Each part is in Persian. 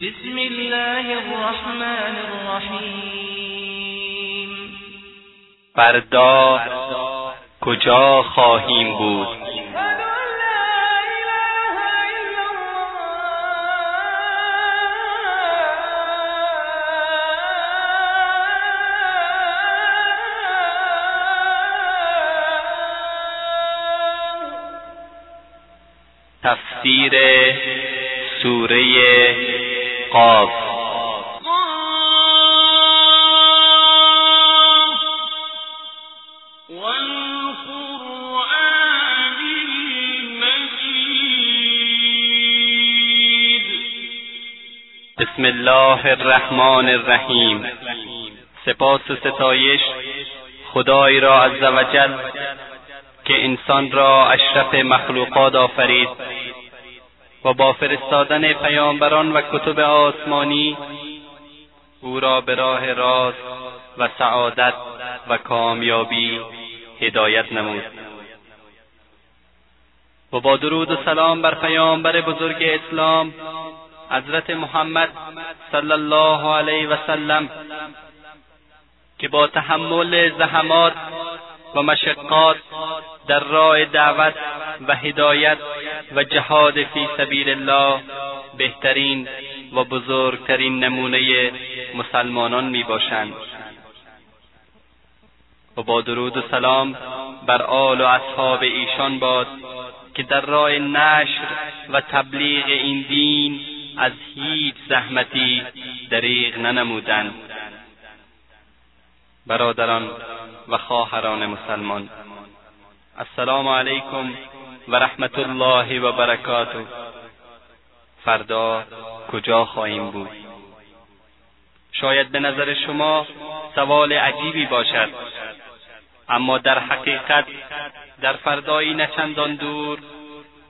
بسم الله الرحمن الرحیم. فردا کجا خواهیم بود؟ تفسیر سوره قاف. بسم الله الرحمن الرحیم. سپاس و ستایش خدای را عزوجل که انسان را اشرف مخلوقات آفرید. و با فرستادن پیامبران و کتب آسمانی او را به راه راست و سعادت و کامیابی هدایت نمود. و با درود و سلام بر پیامبر بزرگ اسلام حضرت محمد صلی الله علیه و سلم که با تحمل زحمات و مشقات در راه دعوت و هدایت و جهاد فی سبیل الله بهترین و بزرگترین نمونه مسلمانان می باشند و با درود و سلام بر آل و اصحاب ایشان باد که در راه نشر و تبلیغ این دین از هیچ زحمتی دریغ ننمودند برادران و خواهران مسلمان السلام علیکم و رحمت الله و برکاته. فردا کجا خواهیم بود؟ شاید به نظر شما سوال عجیبی باشد اما در حقیقت در فردایی نچندان دور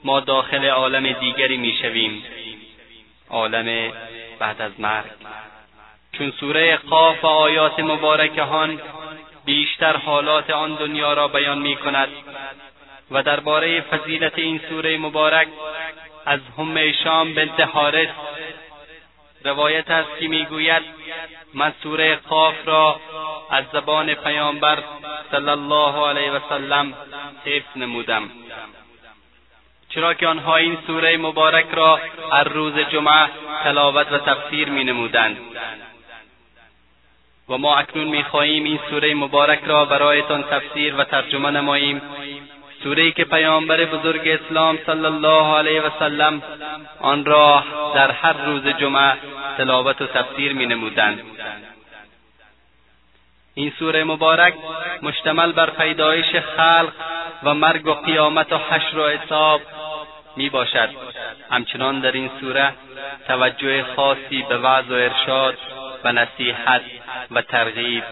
ما داخل عالم دیگری می‌شویم عالم بعد از مرگ. چون سوره قاف و آیات مبارکه آن بیشتر حالات آن دنیا را بیان می کند و درباره فضیلت این سوره مبارک از هم شام بنت حارس روایت است که می‌گوید من سوره قاف را از زبان پیامبر صلی الله علیه و سلم حفظ نمودم. چرا که آنها این سوره مبارک را هر روز جمعه تلاوت و تفسیر می نمودند و ما اکنون می‌خواهیم این سوره مبارک را برایتان تفسیر و ترجمه نماییم. سوره که پیامبر بزرگ اسلام صلی الله علیه و سلم آن را در هر روز جمعه تلاوت و تفسیر می نمودند. این سوره مبارک مشتمل بر پیدایش خلق و مرگ و قیامت و حشر و حساب می باشد همچنان در این سوره توجه خاصی به وعظ و ارشاد و نصیحت و ترغیب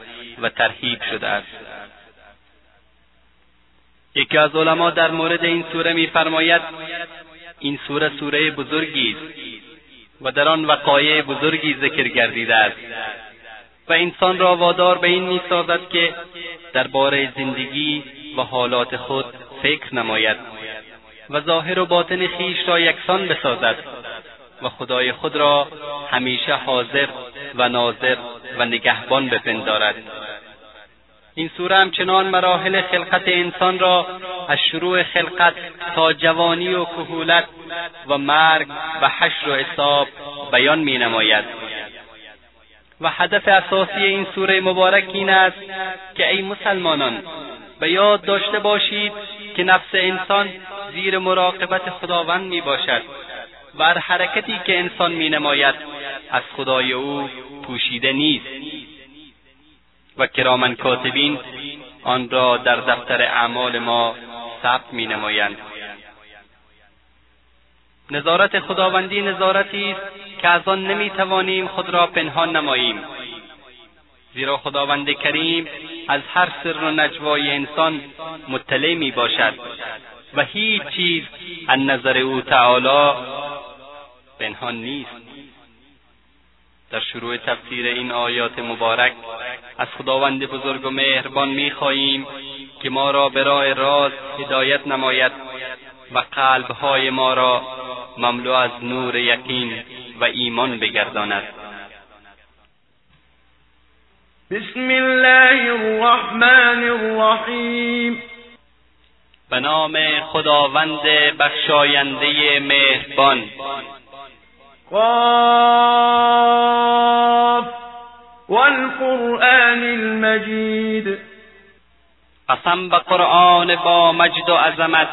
و ترهیب شده است یکی از علما در مورد این سوره میفرماید این سوره سوره بزرگی است و در آن وقایع بزرگی ذکر گردیده است و انسان را وادار به این می‌سازد که درباره زندگی و حالات خود فکر نماید و ظاهر و باطن خیش را یکسان بسازد و خدای خود را همیشه حاضر و ناظر و نگهبان بپندارد. این سوره همچنان مراحل خلقت انسان را از شروع خلقت تا جوانی و کهولت و مرگ و حشر و حساب بیان می نماید و هدف اساسی این سوره مبارک این است که ای مسلمانان به یاد داشته باشید که نفس انسان زیر مراقبت خداوند می باشد و هر حرکتی که انسان می نماید از خدای او پوشیده نیست. و کرامن کاتبین آن را در دفتر اعمال ما ثبت می نمایند نظارت خداوندی نظارتی است که از آن نمی توانیم خود را پنهان نماییم. زیرا خداوند کریم از هر سر و نجوای انسان مطلع می باشد و هیچ چیز از نظر او تعالی پنهان نیست. در شروع تفسیر این آیات مبارک از خداوند بزرگ و مهربان می‌خواهیم که ما را به راه راست هدایت نماید و قلبهای ما را مملو از نور یقین و ایمان بگرداند. بسم الله الرحمن الرحیم. به نام خداوند بخشاینده مهربان. قاف والقرآن المجید قسم به قرآن با مجد و عظمت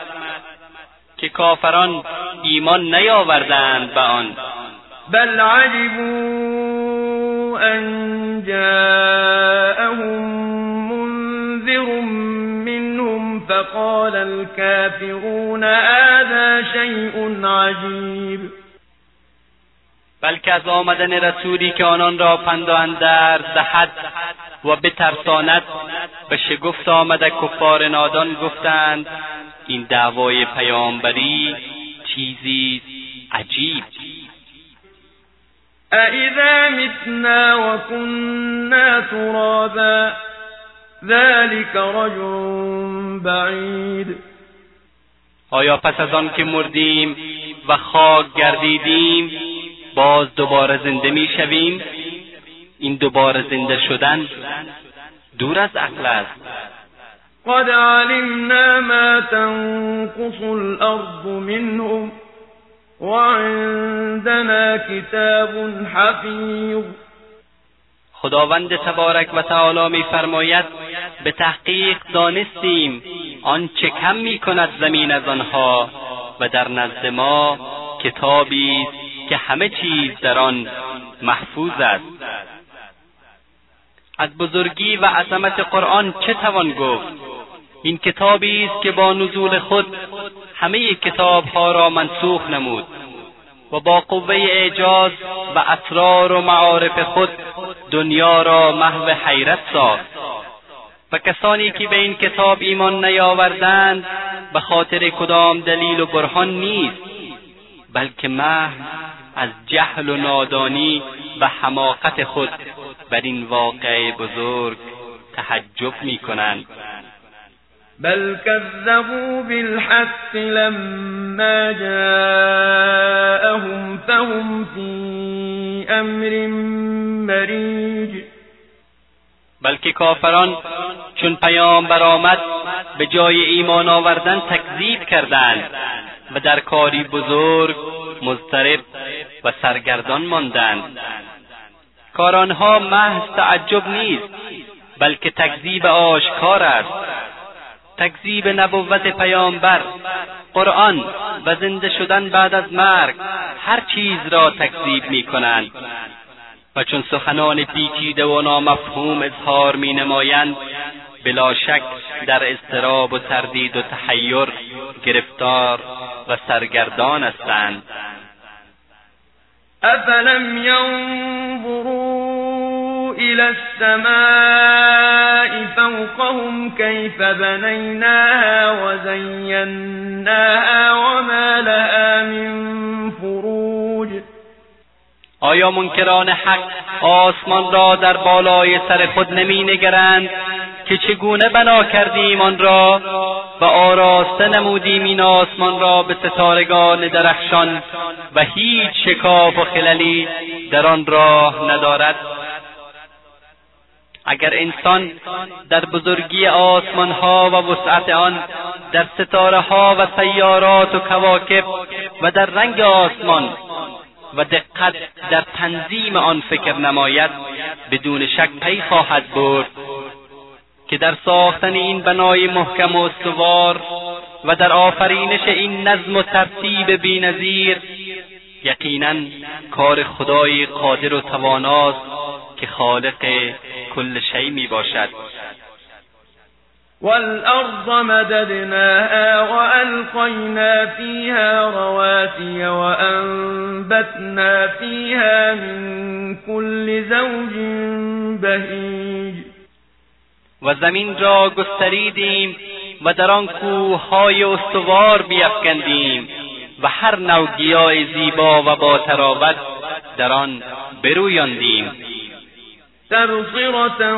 که کافران ایمان نیاوردند به آن. بل عجبوا أن جاءهم منذر منهم فقال الكافرون هذا شيء عجیب بلکه از آمدن رسولی که آنان را پند و اندرز دهد و بترساند به شگفت آمده کفار نادان گفتند این دعوای پیامبری چیزی عجیب. أإذا متنا وكنا ترابا ذلك رجل بعید آیا پس از آن که مردیم و خاک گردیدیم باز دوباره زنده می‌شویم این دوباره زنده شدن دور از عقل است. قد علمنا ما تنقص الأرض منهم وعندنا کتاب حفیظ خداوند تبارک و تعالی میفرماید به تحقیق دانستیم آنچه کم می‌کند زمین از آنها و در نزد ما کتابی است که همه چیز در آن محفوظ است. از بزرگی و عظمت قرآن چه توان گفت؟ این کتابی است که با نزول خود همه کتابها را منسوخ نمود و با قوه اعجاز و اسرار و معارف خود دنیا را محو حیرت ساخت. و کسانی که به این کتاب ایمان نیاوردند به خاطر کدام دلیل و برهان نیست بلکه محو از جهل و نادانی و حماقت خود. بر این واقع بزرگ تحجب می کنند بل كذبوا بالحق لما جاءهم فهم في امر مریج بلکه کافران چون پیام برآمد به جای ایمان آوردن تکذیب کردند و در کاری بزرگ مضطرب و سرگردان ماندند کار آنها محض تعجب نیست بلکه تکذیب آشکار است. تکذیب نبوت پیامبر قرآن و زنده شدن بعد از مرگ هر چیز را تکذیب می کنند و چون سخنان پیچیده و نامفهوم اظهار می نمایند بلا شک در اضطراب و تردید و تحیر گرفتار و سرگردان هستند. افلم ينظروا إلى السماء فوقهم كيف بنيناها وزيناها وما لها من آیا منکران حق آسمان را در بالای سر خود نمی نگرند که چگونه بنا کردیم آن را و آراسته نمودیم این آسمان را به ستارگان درخشان و هیچ شکاف و خللی در آن راه ندارد؟ اگر انسان در بزرگی آسمان ها و وسعت آن در ستاره ها و سیارات و کواکب و در رنگ آسمان و دقت در تنظیم آن فکر نماید بدون شک پی خواهد برد که در ساختن این بنای محکم و استوار و در آفرینش این نظم و ترتیب بینظیر یقینا کار خدای قادر و تواناست که خالق کل شی می باشد. والأرض مددناها وألقينا فيها رواسي وأنبتنا فيها من كل زوج بهیج و زمین را گستریدیم و در آن کوههای استوار بیافکندیم و هر نوع گیاه زیبا و با تراوت در آن برویاندیم. تبصرة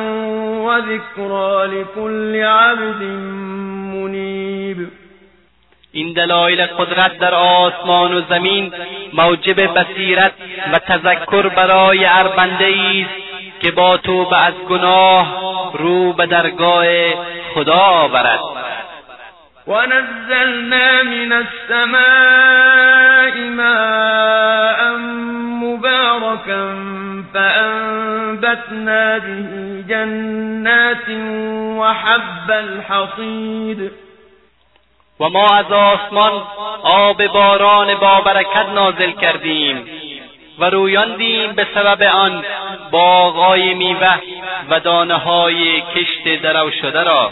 وذكرى لكل عبد منیب این دلایل قدرت در آسمان و زمین موجب بصیرت و تذکر برای اربنده است که با توبه از گناه رو به درگاه خدا آورد. ونزلنا من السماء ماء مباركا فأنبتنا به جنات وحب الحصيد. و ما از آسمان آب باران با برکت نازل کردیم و رویاندیم به سبب آن باغهای میوه و دانه های کشت درو شده را.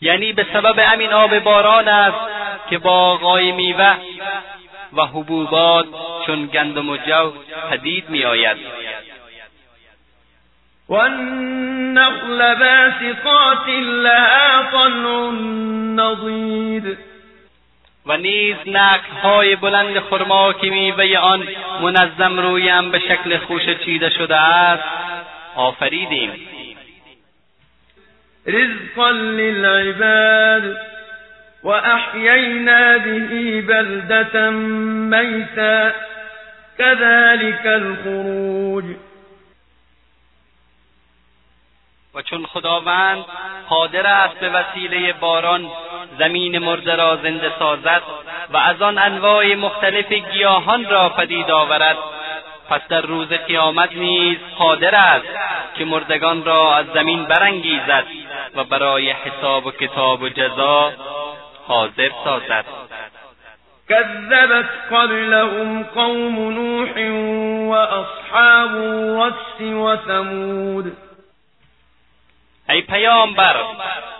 یعنی به سبب همین آب باران است که باغهای میوه و حبوبات چون گندم و جو پدید میآید. والنخل باسقات لها طلع نضید. و نیز های بلند خرما که میوه آن منظم رویم به شکل خوش چیده شده است. آفریدیم. رزقا للعباد. و احیینا به بلدة میتا كذلك الخروج. و چون خداوند قادر است به وسیله باران زمین مرده را زنده سازد و از آن انواع مختلف گیاهان را پدید آورد پس در روز قیامت نیز قادر است که مردگان را از زمین برانگیزد و برای حساب و کتاب و جزا حاضر سازد. كذبت قبلهم قوم نوح وأصحاب الرس وثمود. ای پیامبر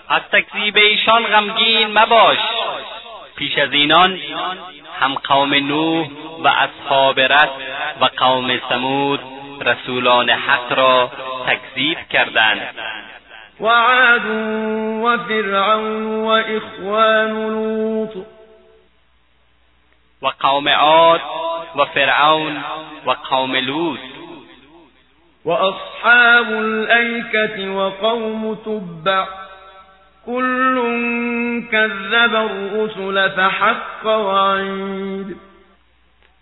از تکذیب ایشان غمگین مباش. پیش از اینان هم قوم نوح و اصحاب رس و قوم سمود رسولان حق را تکذیب کردند. و عاد و فرعون و اخوان لوط و قوم عاد و فرعون و قوم لوط وأصحاب الأيكة وقوم تبع كل كذب الرسل فحق وعید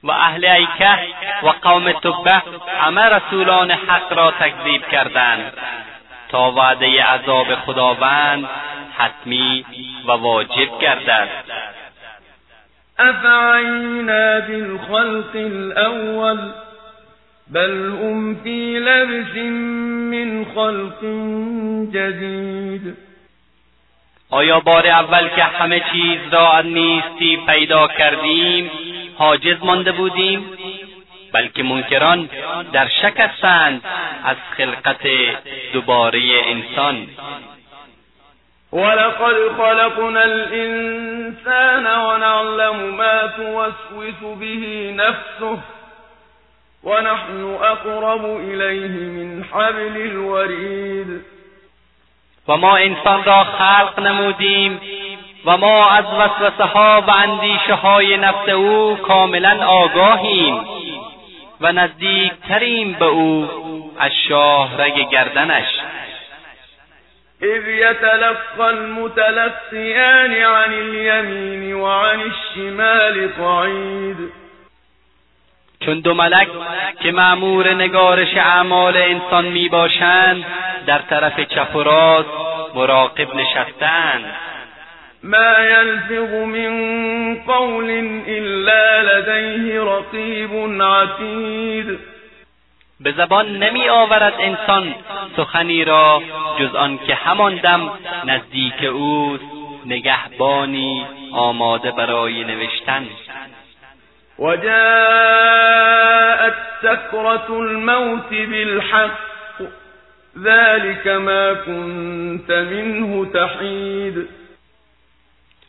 و أهل ایکه و قوم تبع همه رسولان حق را تکذیب کردند. تا وعده عذاب خداوند حتمی و واجب گردد. افعینا بالخلق الاول بل هم فی لبس من خلق جدید. آیا بار اول که همه چیز را از نیستی پیدا کردیم حاجز مانده بودیم؟ بلکه منکران در شک هستند از خلقت دوباره انسان. ولقد خلقنا الانسان ونعلم ما توسوس به نفسه ونحن اقرب الیه من حبل الورید و ما انسان را خلق نمودیم و ما از وسوسه ها و اندیشه های نفس او کاملا آگاهیم. و نزدیکتریم به او از شاهرگ گردنش. اذ يتلقى المتلقيان عن اليمين وعن الشمال قعید. چون دو ملک که معمور نگارش اعمال انسان می باشند در طرف چپ و راست مراقب نشستند. ما یلفظ من قول الا لدیه رقیب عتید به زبان نمی آورد انسان سخنی را جز آن که همان دم نزدیک اوست نگهبانی آماده برای نوشتن. وجاءت سكرة الموت بالحق ذلك ما كنت منه تحید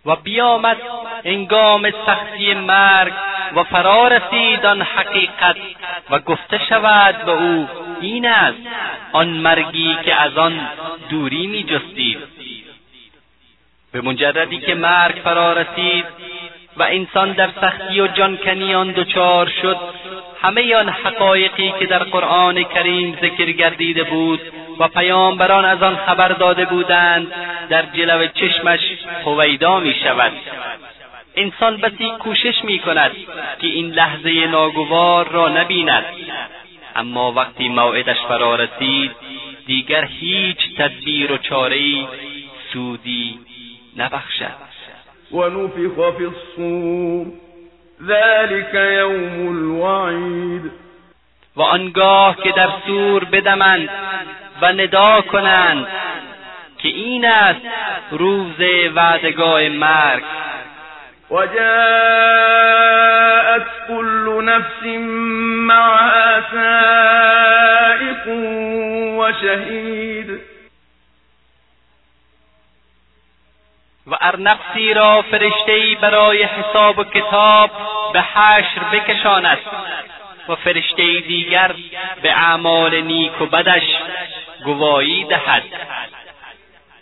و بیامد انگام سختی مرگ و فرا رسید آن حقیقت و گفته شود به او این است آن مرگی که از آن دوری می جستید. به مجردی که مرگ فرا رسید و انسان در سختی و جانکنیان دچار شد همه آن حقایقی که در قرآن کریم ذکر گردیده بود و پیامبران از آن خبر داده بودند در جلو چشمش هویدا می شود انسان بسی کوشش می کند که این لحظه ناگوار را نبیند. اما وقتی موعدش فرا رسید دیگر هیچ تدبیر و چارهای سودی نبخشد. ونفخ في الصور ذلك یوم الوعید. و آنگاه که در سور بدمند و ندا کنند که این است روز وعدگاه مرگ. و جاءت كل نفس معها سائق و شهید و ار نفسی را فرشتهای برای حساب و کتاب به حشر بکشاند و فرشته دیگر به اعمال نیک و بدش گواهی دهد.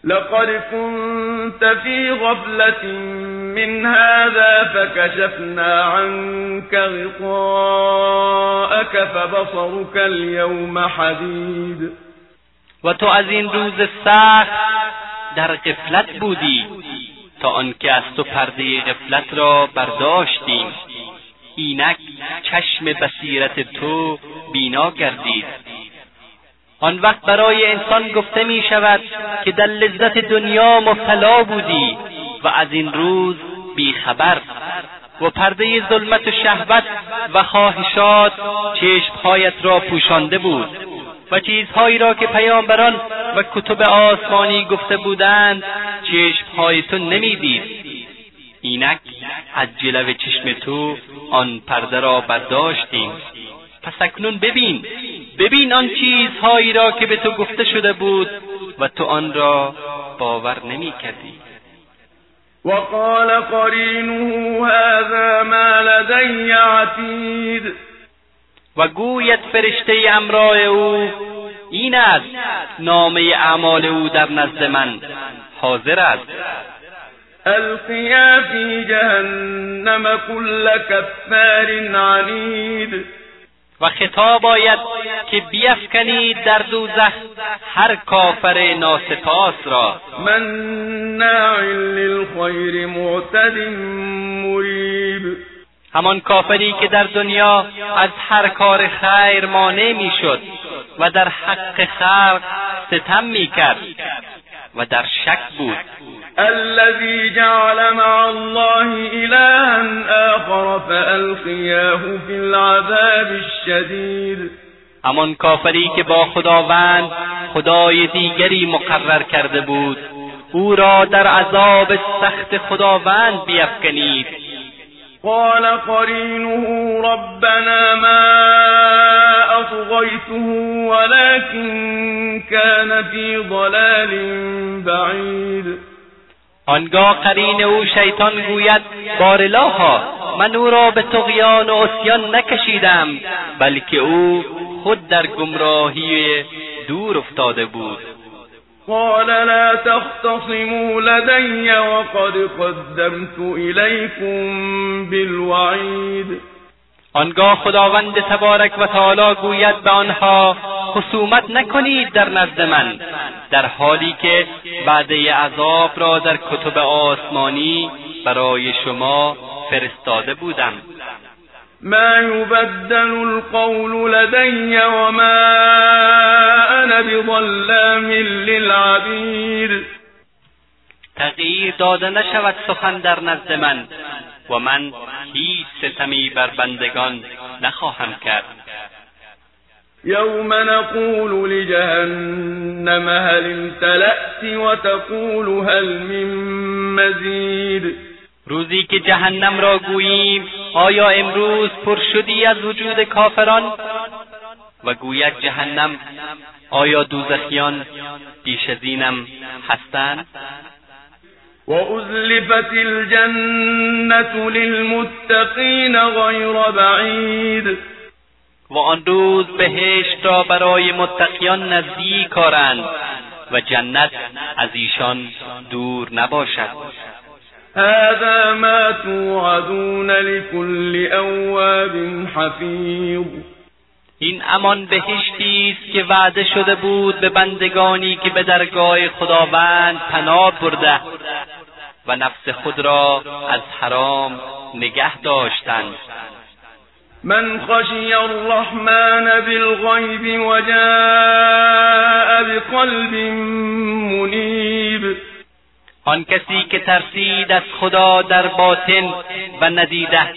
لقد كنت في غفلة من هذا فكشفنا عنك غطاءك فبصرك اليوم حديد. و تو از این روز سخت در غفلت بودی. تا آنکه از تو پرده غفلت را برداشتیم. اینک چشم بصیرت تو بینا گردید. آن وقت برای انسان گفته می شود که در لذت دنیا مبتلا بودی و از این روز بیخبر و پرده ظلمت و شهوت و خواهشات چشمهایت را پوشانده بود و چیزهایی را که پیامبران و کتب آسمانی گفته بودند چشمهای تو نمی‌دید. اینک از جلو چشم تو آن پرده را برداشتیم. پس اکنون ببین ببین آن چیزهایی را که به تو گفته شده بود و تو آن را باور نمی کردی وقال قرینه هذا ما لدی عتید. و گوید فرشته امرای او این است نامه اعمال او در نزد من حاضر است. القیا فی جهنم كل کفار عنید. و خطاب آید که بیفکنید در دوزخ هر کافر ناسپاس را. مناع للخیر معتد مریب همان کافری که در دنیا از هر کار خیر مانع می‌شد و در حق خلق ستم می‌کرد. و در شک بود. الذي جعل مع الله إلها آخر فألقياه في العذاب الشدید همان کافری که با خداوند خدای دیگری مقرر کرده بود او را در عذاب سخت خداوند بیفکنید. قال قرينه ربنا ما أطغيته ولكن كان في ضلال بعید آنگاه قرین او شیطان گوید بارلاها من او را به تقیان و اسیان نکشیدم بلکه او خود در گمراهی دور افتاده بود. قال لا تختصموا لدي وقد قدمت إليكم بالوعید آنگاه خداوند تبارک و تعالی گوید به آنها خصومت نکنید در نزد من در حالی که وعده عذاب را در کتب آسمانی برای شما فرستاده بودم. ما یبدل القول لدی وما أنا بظلام للعبید تغییر داده نشود سخن در نزد من و من هیچ ستمی بر بندگان نخواهم کرد. یوم نقول لجهنم هل امتلأت وتقول هل من مزید روزی که جهنم را گوییم آیا امروز پر شدی از وجود کافران؟ و گوید جهنم آیا دوزخیان بیش از اینم هستند؟ و ازلفت الجنة للمتقین غیر بعید. و آن روز بهشت را برای متقیان نزدیک آرند و جنت از ایشان دور نباشد. هذا ما توعدون لكل اواب حفیظ این امان بهشتی است که وعده شده بود به بندگانی که به درگاه خداوند پناه برده و نفس خود را از حرام نگه داشتند. من خشی الرحمن بالغیب و جاء بقلب منیب. آن کسی که ترسید از خدا در باطن و ندیده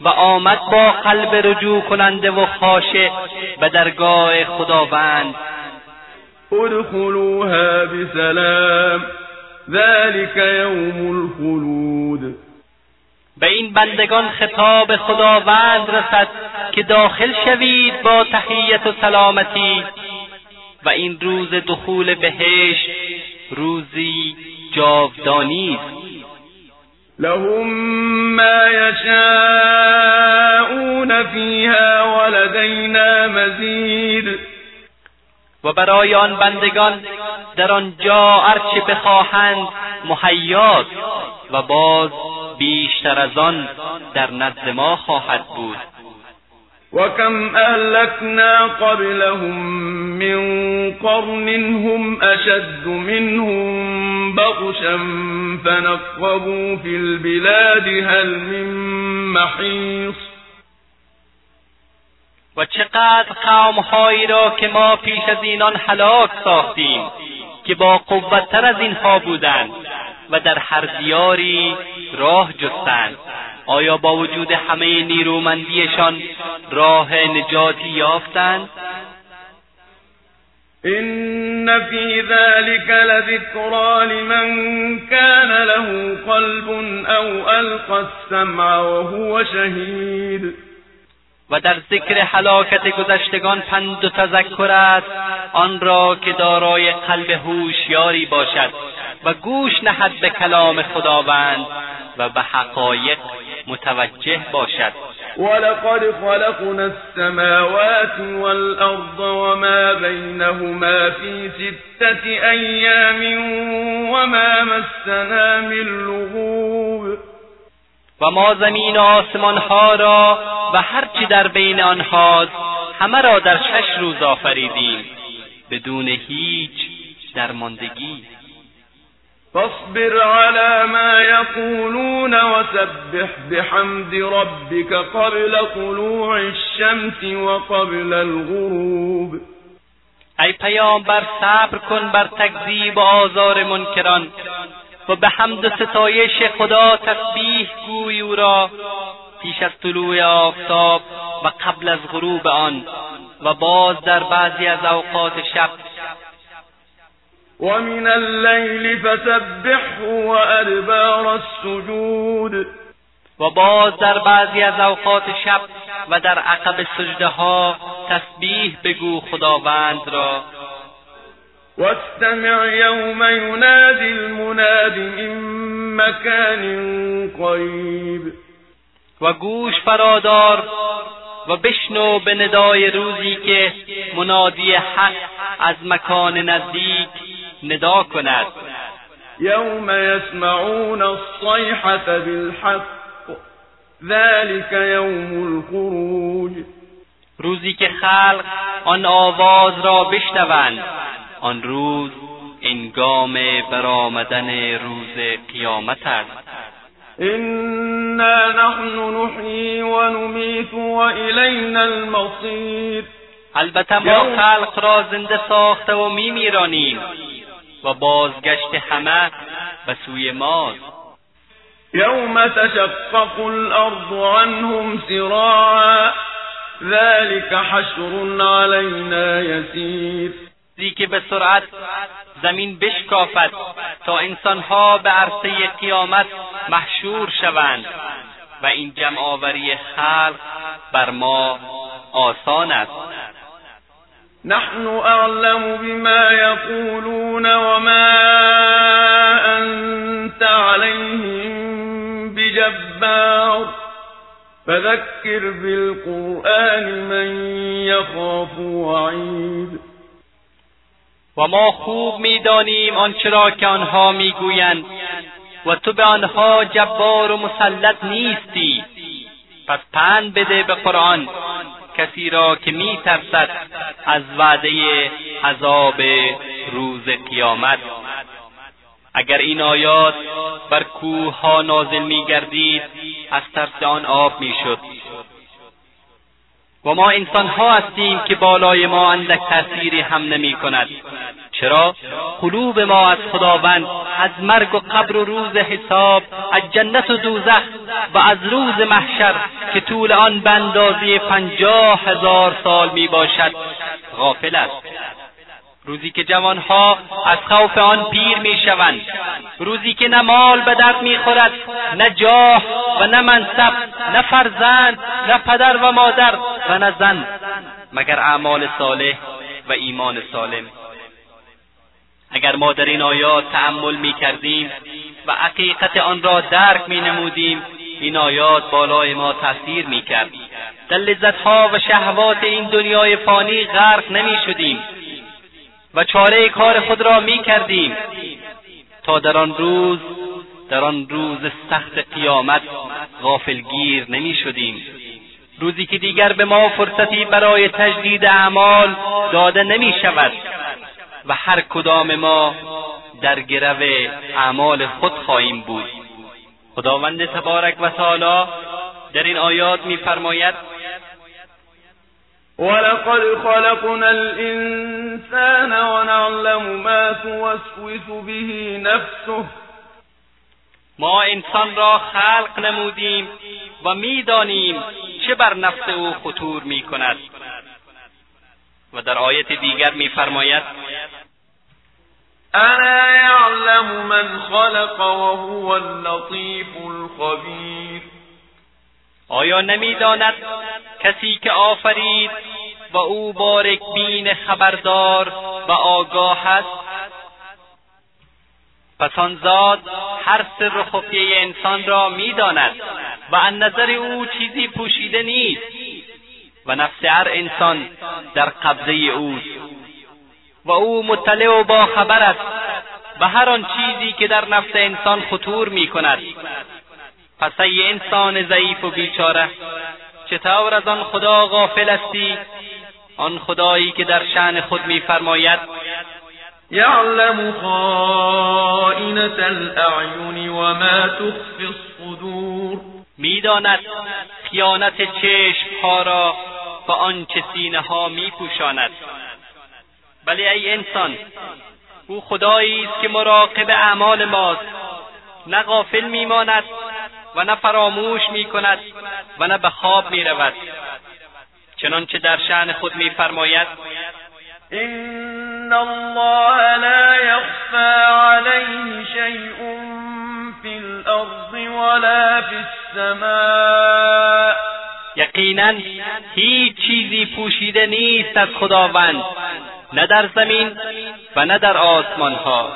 و آمد با قلب رجوع کننده و خاشع به درگاه خداوند. ادخلوها بسلام ذلك یوم الخلود. به این بندگان خطاب خداوند رسد که داخل شوید با تحیت و سلامتی و این روز دخول بهشت روزی جاودانی است. لهم ما یشاءون فیها ولدینا مزید. و برای آن بندگان در آنجا هرچه بخواهند مهیاست و باز بیشتر از آن در نزد ما خواهد بود. وكم أهلكنا قبلهم من قرن هم أشد منهم بطشا فنقبوا في البلاد هل من محيص و چقدر قومهایی را که ما پیش از اینان هلاک ساختیم که با قوتتر از اینها بودند و در هر دیاری راه جستند. آیا با وجود همه نیرومندیشان راه نجاتی یافتند؟ إن في ذلك لذكرى لمن كان له قلب أو ألقى السمع وهو شهید و در ذکر حلاکت گذشتگان پند و تذکر است آن را که دارای قلب هوشیاری باشد و گوش نهد به کلام خداوند و به حقایق متوجه باشد. ولقد خلقنا السماوات والأرض وما بينهما في ستة أيام وما مسنا من لغوب. و ما زمین و آسمان ها را و هرچی در بین آنهاست همه را در شش روز آفریدیم. بدون هیچ درماندگی. فاصبر على ما يقولون وسبح بحمد ربك قبل طلوع الشمس وقبل الغروب. ای پیامبر صبر کن بر تکذیب و آزار منکران. و به حمد و ستایش خدا تسبیح گوی او را پیش از طلوع آفتاب و قبل از غروب آن و باز در بعضی از اوقات شب. ومن الليل فسبحه وأدبار السجود. و باز در بعضی از اوقات شب و در عقب سجده ها تسبیح بگو خداوند را. واستمع یوم ینادی المناد من مکان قریب و گوش فرادار و بشنو به ندای روزی که منادی حق از مکان نزدیک ندا کند. یوم یسمعون الصیحة بالحق ذلك یوم الخروج. روزی که خلق آن آواز را بشنوند. آن روز انگام برآمدن روز قیامت است. انا نحن نحیی و نمیت و الینا المصیر. البته ما خلق را زنده ساخته و میمیرانیم و بازگشت همه به سوی ماست. یوم تشقق الارض عنهم سراعا ذلك حشر علینا یسیر که به سرعت زمین بشکافد تا انسانها به عرصه قیامت محشور شوند و این جمعآوری خلق بر ما آسان است. نحن اعلم بما یقولون وما انت علیهم بجبار. فذكر بالقرآن من يخاف وعید. و ما خوب می‌دانیم آنچه را که آنها می‌گویند. و تو به آنها جبار و مسلط نیستی. پس پند بده به قرآن. کسی را که میترسد از وعده عذاب روز قیامت. اگر این آیات بر کوه ها نازل میگردید از ترس آن آب می‌شد. و ما انسان ها هستیم که بالای ما اندک تأثیری هم نمی کند. چرا؟ قلوب ما از خداوند از مرگ و قبر و روز حساب از جنت و دوزخ و از روز محشر که طول آن به اندازه پنجاه هزار سال می باشد غافل است. روزی که جوانها از خوف آن پیر می‌شوند. روزی که نه مال به درد می‌خورد نه جاه و نه منصب نه فرزند نه پدر و مادر و نه زن مگر اعمال صالح و ایمان سالم. اگر ما در این آیات تأمل می کردیم و حقیقت آن را درک می نمودیم این آیات بالای ما تاثیر می کرد در لذتها و شهوات این دنیای فانی غرق نمی شدیم و چاره کار خود را می کردیم. تا در آن روز در آن روز سخت قیامت غافلگیر نمی شدیم. روزی که دیگر به ما فرصتی برای تجدید اعمال داده نمی شود و هر کدام ما در گرو اعمال خود خواهیم بود. خداوند تبارک و تعالی در این آیات میفرماید ولقد خلقنا الانسان ونعلم ما توسوس به نفسه. ما انسان را خلق نمودیم و می‌دانیم چه بر نفس او خطور می کند و در آیت دیگر میفرماید انا یعلم من خلق وهو اللطیف الخبیر. آیا نمی‌داند کسی که آفرید و او بارک بین خبردار و آگاه است. پس آن ذات هر سر و خفیه انسان را می‌داند و از نظر او چیزی پوشیده نیست و نفس هر انسان در قبضه اوست. و او مطلع و باخبر است و هر آن چیزی که در نفس انسان خطور می کند پس ای انسان ضعیف و بیچاره چطور از آن خدا غافل هستی آن خدایی که در شعن خود میفرماید یعلم خائنة الاعین و ما تخفی الصدور. می‌داند خیانت چشمها را و آنچه سینه ها میپوشاند. ولی ای انسان او خدایی است که مراقب اعمال ماست. نه غافل میماند و نه فراموش می‌کند و نه به خواب می‌رود. چنانچه در شعن خود میفرماید ان الله لا یخفى علیه شیء فی الارض ولا فی السماء. یقینا هیچ چیزی پوشیده نیست از خداوند نه در زمین و نه در آسمان ها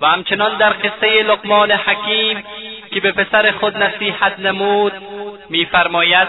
و همچنان در قصه لقمان حکیم که به پسر خود نصیحت نمود میفرماید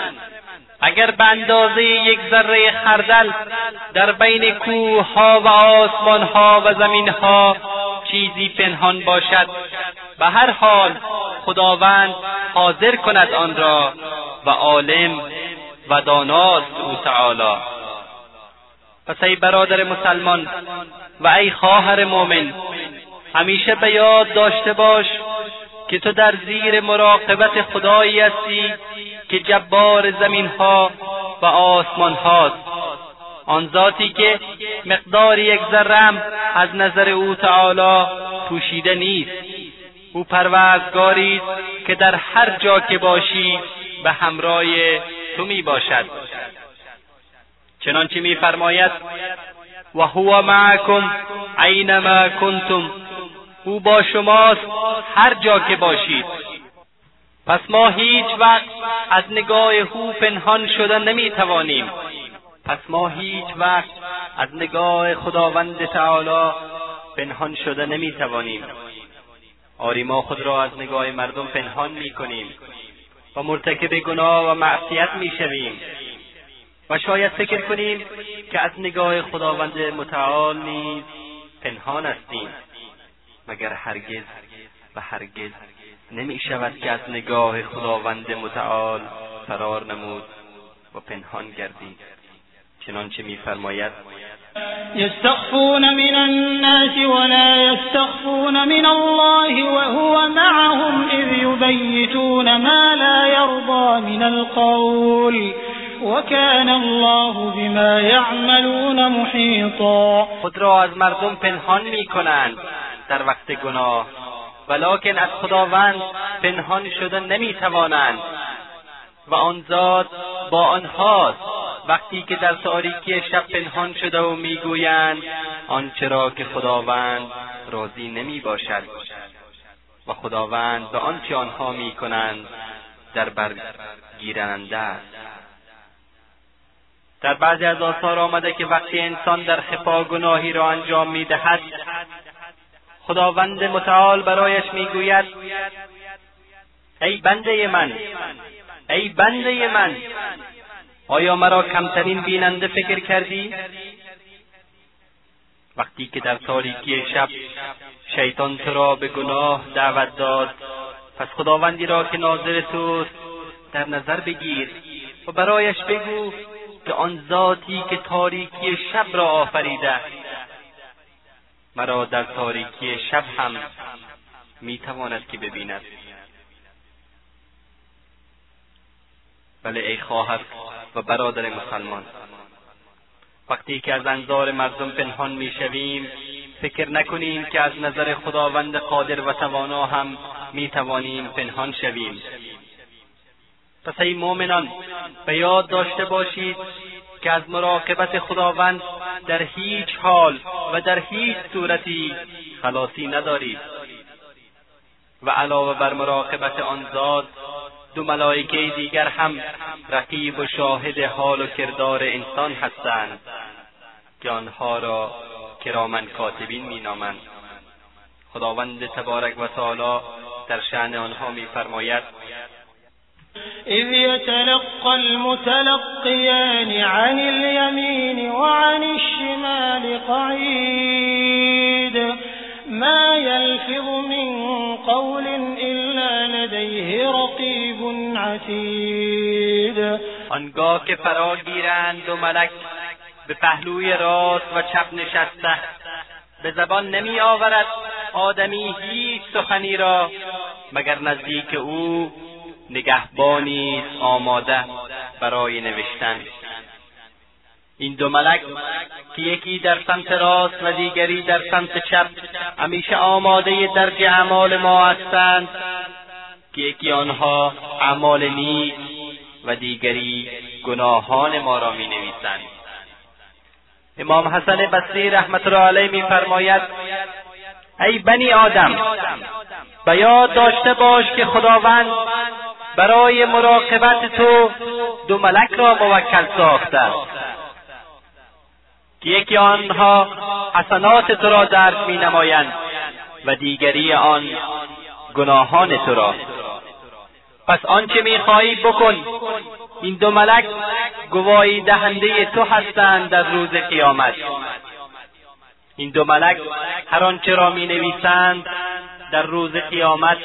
اگر به اندازه یک ذره خردل در بین کوه ها و آسمان ها و زمین ها چیزی پنهان باشد به هر حال خداوند حاضر کند آن را و عالم و داناست او تعالی. پس ای برادر مسلمان و ای خواهر مؤمن همیشه به یاد داشته باش که تو در زیر مراقبت خدایی هستی که جبار زمین ها و آسمان هاست آن ذاتی که مقدار یک ذرم از نظر او تعالی پوشیده نیست. او پروردگاری است که در هر جا که باشی به همراه تو می باشد چنانچه میفرماید و هو معکم اینما کنتم. او با شماست هر جا که باشید. پس ما هیچ وقت از نگاه او پنهان شدن نمی‌توانیم. پس ما هیچ وقت از نگاه خداوند تعالی پنهان شده نمی‌توانیم. آری ما خود را از نگاه مردم پنهان می‌کنیم و مرتکب گناه و معصیت می‌شویم. و شاید فکر کنیم که از نگاه خداوند متعال نیز پنهان هستیم. مگر هرگز و هرگز نمی شود که از نگاه خداوند متعال فرار نمود و پنهان گردید. چنانچه میفرماید یستخفون من الناس ولا یستخفون من الله وهو معهم اذ یبیتون ما لا یرضى من القول وكان الله بما يعملون محیطا. خود را از مردم پنهان می کنند در وقت گناه. ولکن از خداوند پنهان شده نمی توانند و آن ذات با آنهاست. وقتی که در تاریکی شب پنهان شده و می‌گویند آنچه را که خداوند راضی نمی باشد و خداوند به آنچه آنها می‌کنند در برگیرنده است. در بعضی از آثار آمده که وقتی انسان در خفا گناهی را انجام می‌دهد خداوند متعال برایش می‌گوید ای بنده من ای بنده من آیا مرا کمترین بیننده فکر کردی؟ وقتی که در تاریکی شب شیطان تو را به گناه دعوت داد پس خداوندی را که ناظر توست در نظر بگیر و برایش بگو که آن ذاتی که تاریکی شب را آفریده مرا در تاریکی شب هم می‌تواند که ببیند. بله ای خواهر و برادر مسلمان وقتی که از انظار مردم پنهان می‌شویم فکر نکنیم که از نظر خداوند قادر و توانا هم می‌توانیم پنهان شویم. پس ای مؤمنان به یاد داشته باشید که از مراقبت خداوند در هیچ حال و در هیچ صورتی خلاصی ندارید. و علاوه بر مراقبت آن ذات دو ملائکه دیگر هم رقیب و شاهد حال و کردار انسان هستند که آنها را کرامن کاتبین مینامند. خداوند تبارک و تعالی در شعن آنها میفرماید إذ يتلقى المتلقيان عن اليمين وعن الشمال قعيد. ما يلفظ من قول إلا لديه رقيب عتيد. آنگاه که فرا گیرند و ملک به پهلوی راست و چپ نشسته به زبان نمی آورد آدمی هیچ سخنی را مگر نزدیک او نگهبانی آماده برای نوشتن. این دو ملک که یکی در سمت راست و دیگری در سمت چپ همیشه آماده درج اعمال ما هستند که یکی آنها اعمال نیک و دیگری گناهان ما را می نویسند امام حسن بصری رحمت الله علیه میفرماید ای بنی آدم به یاد داشته باش که خداوند برای مراقبت تو دو ملک را موکل ساخته که یکی آنها حسنات تو را درک می نمایند و دیگری آن گناهان تو را. پس آنچه می‌خواهی بکن. این دو ملک گواهی دهنده تو هستند در روز قیامت. این دو ملک هر آنچه را می نویسند در روز قیامت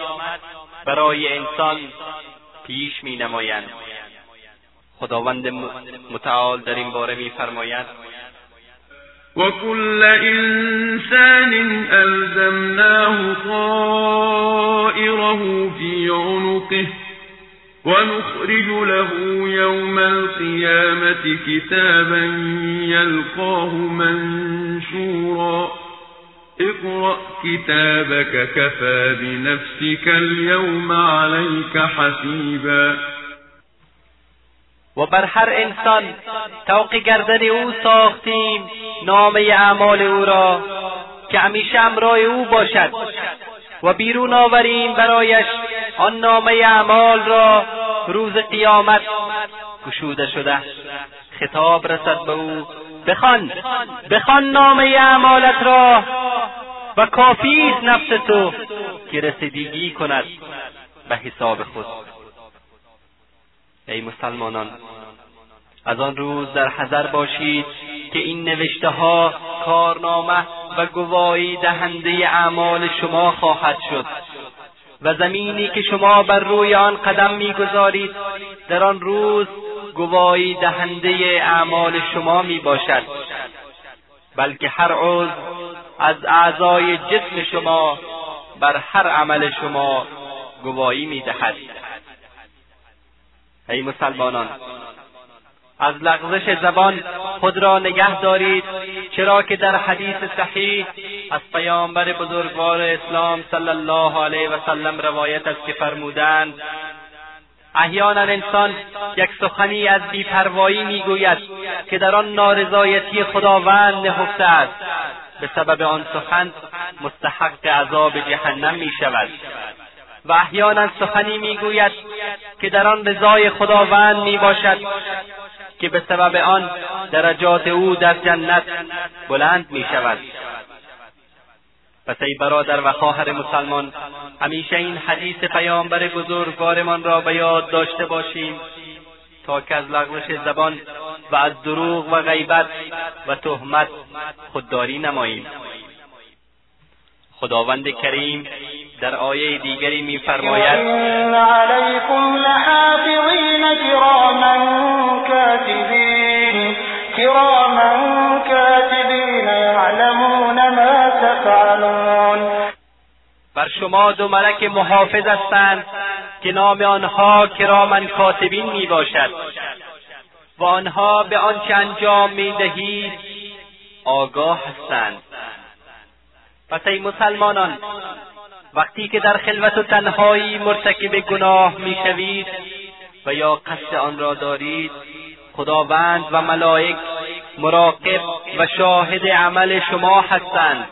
برای انسان پیش می نمایند. خداوند متعال در این باره می فرماید. وكل إنسان ألزمناه طائره في عنقه ونخرج له يوم القيامة كتابا يلقاه منشورا اقرأ كتابك كفى بنفسك اليوم عليك حسيبا. و بر هر انسان توق گردن او ساختیم نامه اعمال او را که همیشه امرای او باشد. و بیرون آوریم برایش آن نامه اعمال را روز قیامت گشوده شده. خطاب رسد به او بخوان بخوان نامه اعمالت را و کافی نفس تو که رسیدگی کند به حساب خود. ای مسلمانان از آن روز در حذر باشید که این نوشته ها کارنامه و گواهی دهنده اعمال شما خواهد شد و زمینی که شما بر روی آن قدم می‌گذارید در آن روز گواهی دهنده اعمال شما می باشد بلکه هر عضو از اعضای جسم شما بر هر عمل شما گواهی می دهد ای مسلمانان از لغزش زبان خود را نگه دارید چرا که در حدیث صحیح از پیامبر بزرگوار اسلام صلی الله علیه و سلم روایت است که فرمودند احیانا انسان یک سخنی از بیپروایی می‌گوید که در آن نارضایتی خداوند نهفته است. به سبب آن سخن مستحق عذاب جهنم می شود و احیانا سخنی می‌گوید که در آن رضای خداوند می باشد که به سبب آن درجات او در جنت بلند می شود پس ای برادر و خواهر مسلمان همیشه این حدیث پیامبر بزرگوارمان را به یاد داشته باشیم تا که از لغزش زبان و از دروغ و غیبت و تهمت خودداری نماییم. خداوند کریم در آیه دیگری میفرماید علیکم لحافظین کاتبین کراما کاتبین یعلمون بر شما دو ملک محافظ هستند که نام آنها کرامن کاتبین می باشد و آنها به آنچه انجام می دهید آگاه هستند. پس ای مسلمانان وقتی که در خلوت و تنهایی مرتکب گناه می‌شوید و یا قصد آن را دارید خداوند و ملائک مراقب و شاهد عمل شما هستند.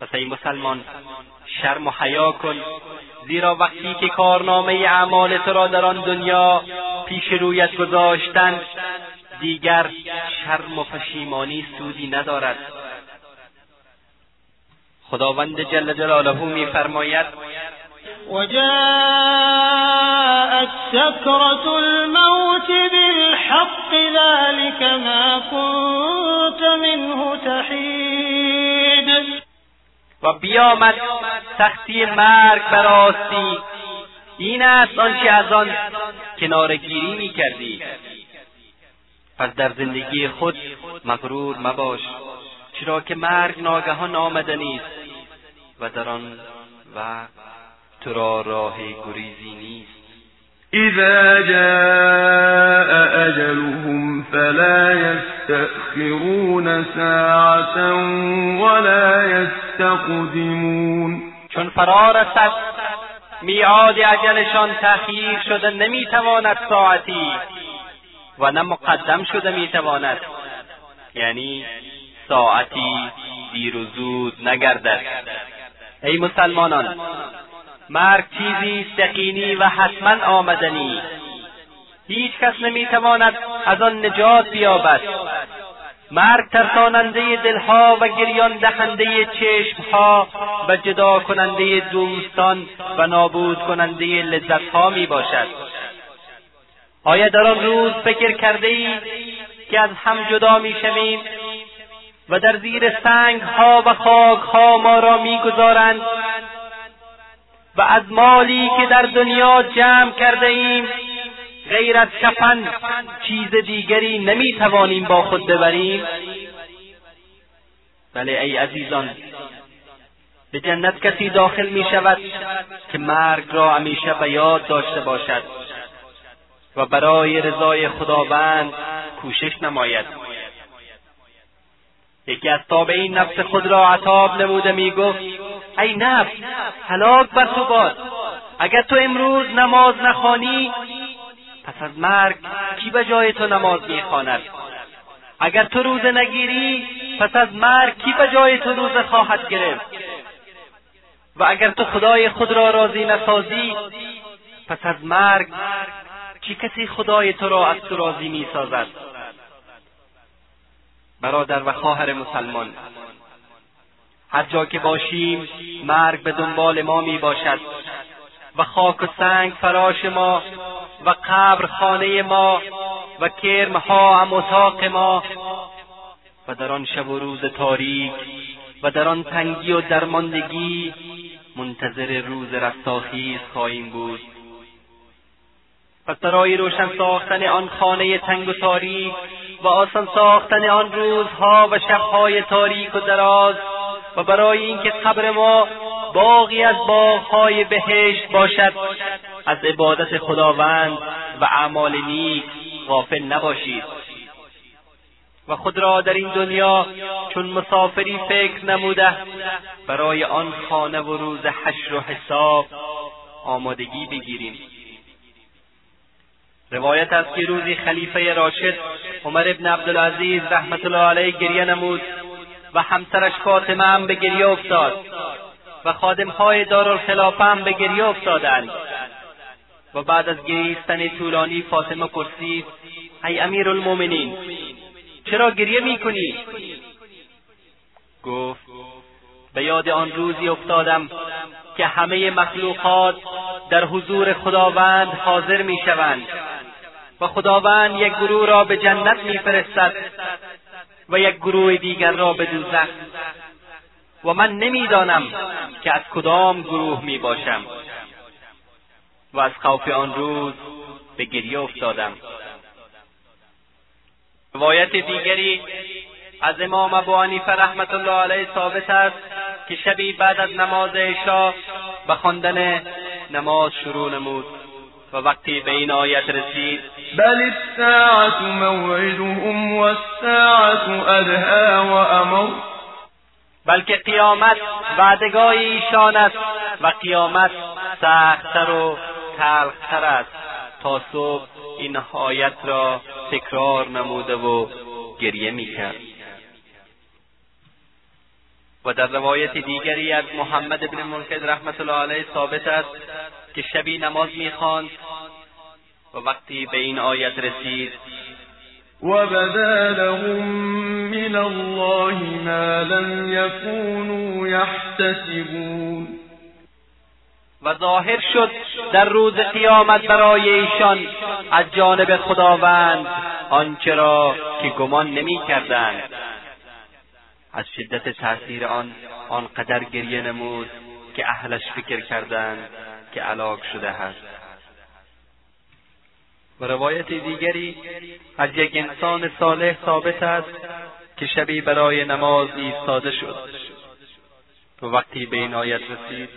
پس ای مسلمان شرم و حیا کن. زیرا وقتی که کارنامه اعمال تو را در آن دنیا پیش رویت گذاشتند دیگر شرم و پشیمانی سودی ندارد. خداوند جل جلاله میفرماید وجاءت سكرة الموت بالحق ذلك ما كنت منه تحید و بیامد سختی مرگ براستی این است آنچه از آن کنارگیری می‌کردی. پس در زندگی خود مغرور مباش چرا که مرگ ناگهان آمدنی است و در آن وقت تو را راه گریزی نیست. اذا جاء اجلهم فلا يستأخرون ساعة يستقدمون چون فرا رسد میعاد اجلشان تأخیر شده نمی‌تواند ساعتی و نه مقدم شده می‌تواند. یعنی ساعتی دیر و زود نگردد. ای مسلمانان مرگ چیزی یقینی و حتما آمدنی. هیچ کس نمی‌تواند از آن نجات بیابد. مرگ ترساننده دلها و گریان دهنده چشمها و جدا کننده دوستان و نابود کننده لذتها می باشد آیا در آن روز فکر کرده ای که از هم جدا می شویم و در زیر سنگ ها و خاک ها ما را می‌گذارند و از مالی که در دنیا جمع کرده ایم غیر از کفن چیز دیگری نمی‌توانیم با خود ببریم. بله ای عزیزان به جنت کسی داخل می شود که مرگ را همیشه به یاد داشته باشد و برای رضای خداوند کوشش نماید. یکی از تابعین نفس خود را عطاب نموده می‌گفت ای نفس هلاک بر تو باد اگر تو امروز نماز نخوانی پس از مرگ کی به جای تو نماز می‌خواند؟ اگر تو روزه نگیری پس از مرگ کی به جای تو روزه خواهد گرفت؟ و اگر تو خدای خود را راضی نسازی پس از مرگ چی کسی خدای تو را از تو راضی می‌سازد؟ برادر و خواهر مسلمان هر جا که باشیم مرگ به دنبال ما می باشد و خاک و سنگ فراش ما و قبر خانه ما و کرمها هم اتاق ما و در آن شب و روز تاریک و در آن تنگی و درماندگی منتظر روز رستاخیز خواهیم بود. پس برای روشن ساختن آن خانه تنگ و تاریک و آسان ساختن آن روزها و شبهای تاریک و دراز و برای اینکه قبر ما باقی از باغهای بهشت باشد. از عبادت خداوند و اعمال نیک غافل نباشید. و خود را در این دنیا چون مسافری فکر نموده برای آن خانه و روز حشر و حساب آمادگی بگیریم. روایت است که روزی خلیفه راشد عمر ابن عبدالعزیز رحمت الله علیه گریه نمود و همسرش فاطمه هم به گریه افتاد. و خادمهای دارالخلافه هم به گریه افتادند. و بعد از گریستن طولانی فاطمه پرسید ای امیر المؤمنین چرا گریه می‌کنی؟ گفت به یاد آن روزی افتادم که همه مخلوقات در حضور خداوند حاضر می‌شوند و خداوند یک گروه را به جنت میفرستد و یک گروه دیگر را به دوزخ و من نمی‌دانم که از کدام گروه می باشم و از خوف آن روز به گریه افتادم. روایت دیگری از امام ابو حنیفه رحمت الله علیه ثابت است که شبی بعد از نماز عشا به خواندن نماز شروع نمود و وقتی به این آیت رسید بل الساعة موعدهم والساعة ادها و امر بلکه قیامت وعدگاه ایشان است و قیامت سختتر و تلختر است تا صبح این آیت را تکرار نموده و گریه می‌کرد. و در روایت دیگری از محمد بن منکد رحمت الله علیه ثابت است که شبی نماز می‌خواند و وقتی به این آیت رسید وبدا لهم من الله ما لم يكونوا يحتسبون و ظاهر شد در روز قیامت برای ایشان از جانب خداوند آنچه را که گمان نمی‌کردند. از شدت تاثیر آن آنقدر گریه نمود که اهلش فکر کردند که علاق شده است. و روایت دیگری از یک انسان صالح ثابت است که شبی برای نماز ایستاده شد. و وقتی به این آیت رسید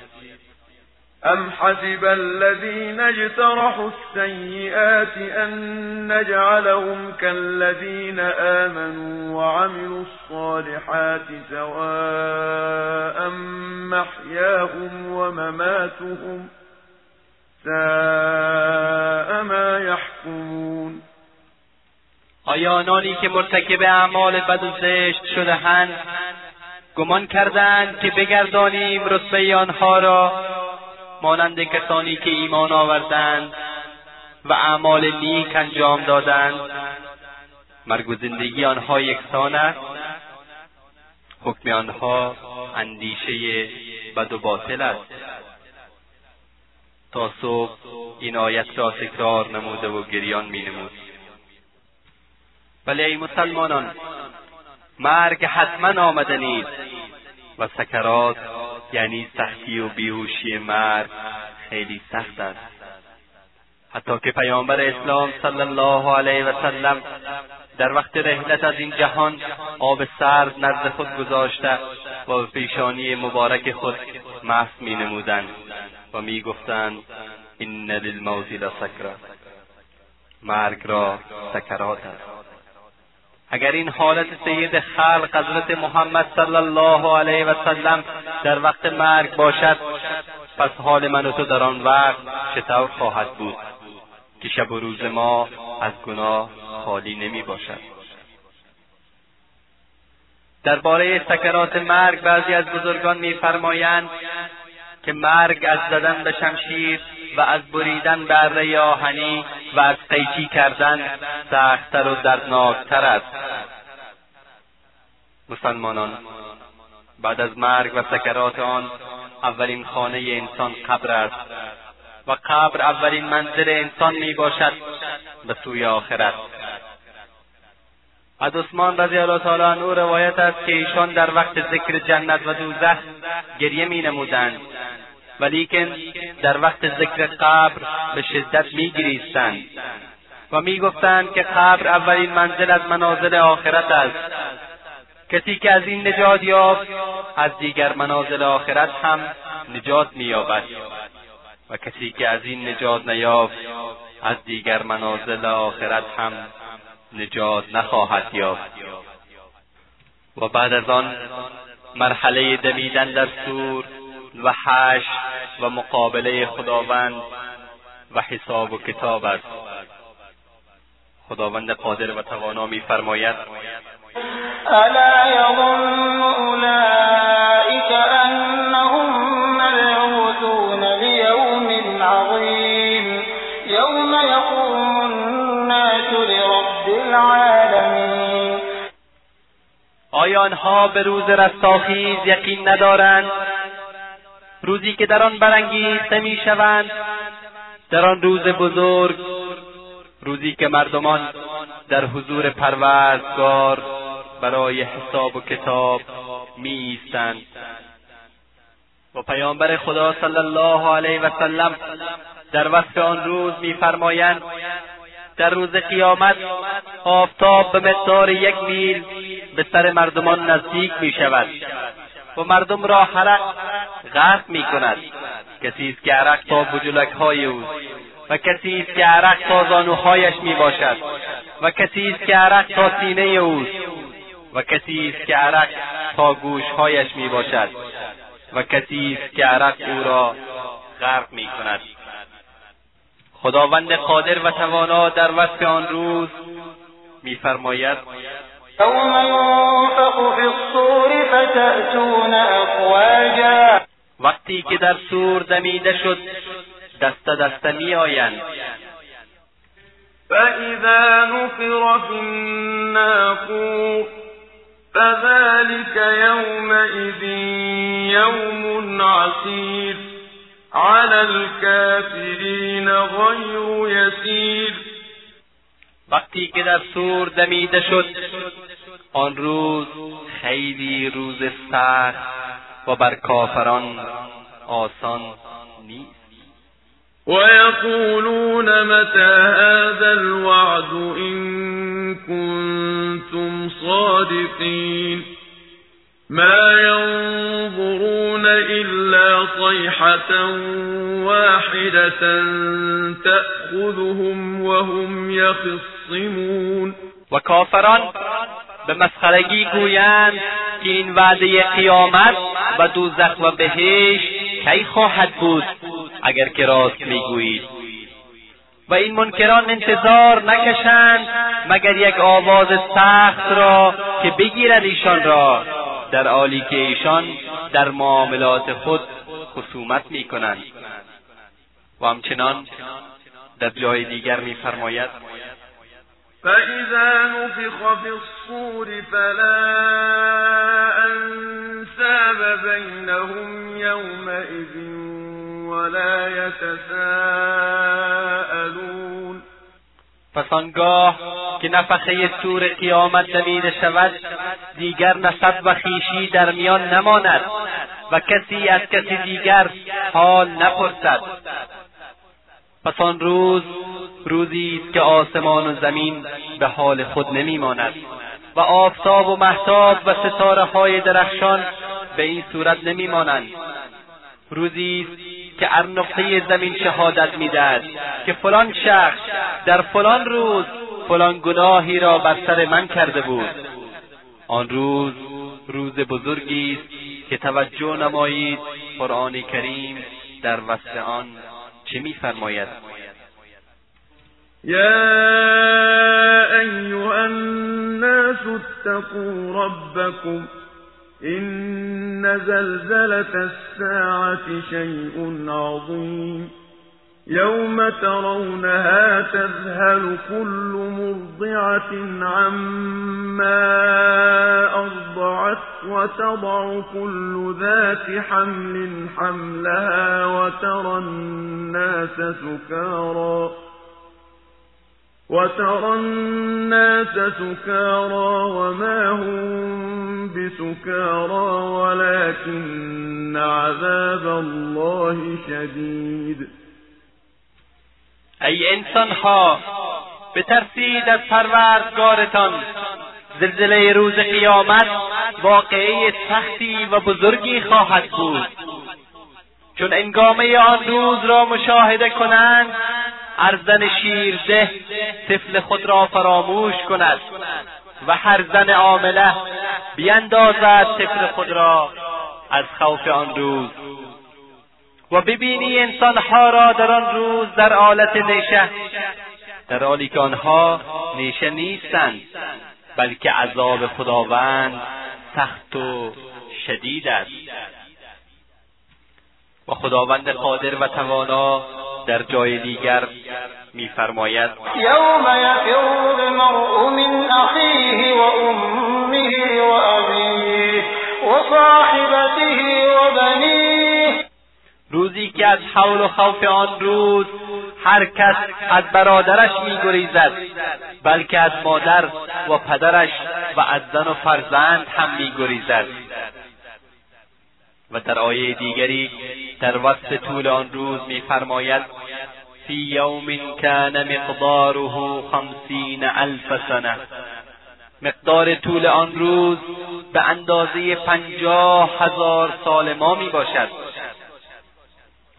ام حسب الذين اجترحوا السيئات ان نجعلهم كالذين آمنوا وعملوا الصالحات سواء محياهم ومماتهم ساء ما يحكمون. آیا آنانی که مرتکب اعمال بد و زشت شدهاند گمان کردند که بگردانیم رتبه آنها را مانند کسانی که ایمان آوردند و اعمال نیک انجام دادند. مرگ و زندگی آنها یکسان است. حکم آنها اندیشه بد و باطل است. تا صبح این آیت را تکرار نموده و گریان می نمود ولی ای مسلمانان مرگ حتما آمدنید و سکرات یعنی سختی و بیهوشی مرگ خیلی سخت است. حتی که پیامبر اسلام صلی الله علیه و سلم در وقت رحلت از این جهان آب سرد نزد خود گذاشته و به پیشانی مبارک خود محض می نمودند و می گفتند این للموت لسکره مرگ را سکرات است. اگر این حالت سید خلق حضرت محمد صلی الله علیه و سلم در وقت مرگ باشد پس حال من و تو در آن وقت چطور خواهد بود که شب و روز ما از گناه خالی نمی باشد. درباره سکرات مرگ بعضی از بزرگان میفرمایند که مرگ از زدن به شمشیر و از بریدن اره آهنی و از قیچی کردن سختتر و دردناکتر است. مسلمانان بعد از مرگ و سکرات آن اولین خانه انسان قبر است و قبر اولین منزل انسان می باشد به سوی آخرت. از عثمان رضی الله تعالی عنه روایت است که ایشان در وقت ذکر جنت و دوزخ گریه می نمودند. ولیکن در وقت ذکر قبر به شدت می گریستند و می گفتند که قبر اولین منزل از منازل آخرت است. کسی که از این نجات یافت از دیگر منازل آخرت هم نجات مییابد. و کسی که از این نجات نیافت از دیگر منازل آخرت هم نجات نخواهد یافت. و بعد از آن مرحله دمیدن در سور و حش و مقابله خداوند و حساب و کتاب است. خداوند قادر و توانا میفرماید الا آنها به روز رستاخیز یقین ندارند. روزی که در آن برانگیخته می‌شوند در آن روز بزرگ روزی که مردمان در حضور پروردگار برای حساب و کتاب می و پیامبر خدا صلی الله علیه و سلم در وصف آن روز میفرمایند در روز قیامت آفتاب به مقدار یک میل به سر مردمان نزدیک می شود و مردم را حرق غرق می کند کسی است که عرق تا بجلک های اوست و کسی است که عرق تا زانوهایش می باشد و کسی است که عرق تا سینه اوست و کسی است که عرق تا گوشهایش می باشد و کسی است که عرق او را غرق می کند خداوند قادر و توانا در وصف آن روز میفرماید یوم ینفخ فی الصور فتأتون أفواجا. وقتی که در سور دمیده شد دسته دسته میآیند. فإذا نفر في الناقور فذلك يومئذ يوم عسير. على الكافرين غير يسير. وقتی که در سور دمیده شد آن روز خیلی روز سخت و بر کافران آسان نیست. ويقولون متى هذا الوعد إن كنتم صادقين؟ ما ينظرون إلا صيحة واحدة تأخذهم وهم يخصمون و کافران به مسخرگی گویند که این وعده قیامت و دوزخ و بهشت کی خواهد بود اگر که راست می‌گویید. و این منکران انتظار نکشند مگر یک آواز سخت را که بگیرد ایشان را. در حالی که ایشان در معاملات خود خصومت می‌کنند. و همچنان در جای دیگر میفرماید فإذا نفخ في الصور فلا أنساب بينهم يومئذ ولا يتساءلون پس آنگاه که نفخه سور قیامت دمیده شود دیگر نسب و خیشی در میان نماند و کسی از کسی دیگر حال نپرسد. پس آن روز روزی است که آسمان و زمین به حال خود نمیماند و آفتاب و محتاب و ستاره های درخشان به این صورت نمیمانند. روزی است که هر نقطه زمین شهادت می‌دهد که فلان شخص در فلان روز فلان گناهی را بر سر من کرده بود. آن روز روز بزرگی است که توجه نمایید قرآن کریم در وصف آن چه میفرماید. يا أيها الناس اتقوا ربكم إن زلزلة الساعة شيء عظيم. يوم ترونها تذهل كل مرضعة عما أرضعت وتضع كل ذات حمل حملها وترى الناس سكارى. وترى الناس سكارى وما هم بسكارى ولكن عذاب الله شديد. ای انسان ها بترسید از پروردگارتان زلزله روز قیامت واقعه سختی و بزرگی خواهد بود. چون انگامه آن روز را مشاهده کنند ارزن شیرده طفل خود را فراموش کند و هر زن عامله بیندازد طفل خود را از خوف آن روز. و ببینی انسانها را در آن روز در آلت نیشه در حالی که آنها نیشه نیستند بلکه عذاب خداوند سخت و شدید است. و خداوند قادر و توانا در جای دیگر میفرماید یوم یفر المرء من اخیه و امه و ابیه و صاحبته و بنیه. روزی که از حول و خوف آن روز هر کس از برادرش میگریزد بلکه از مادر و پدرش و از زن و فرزند هم میگریزد. و در آیه دیگری در وصف طول آن روز میفرماید فی یوم کان مقداره خمسین الف سنه مقدار طول آن روز به اندازه پنجاه هزار سال ما می باشد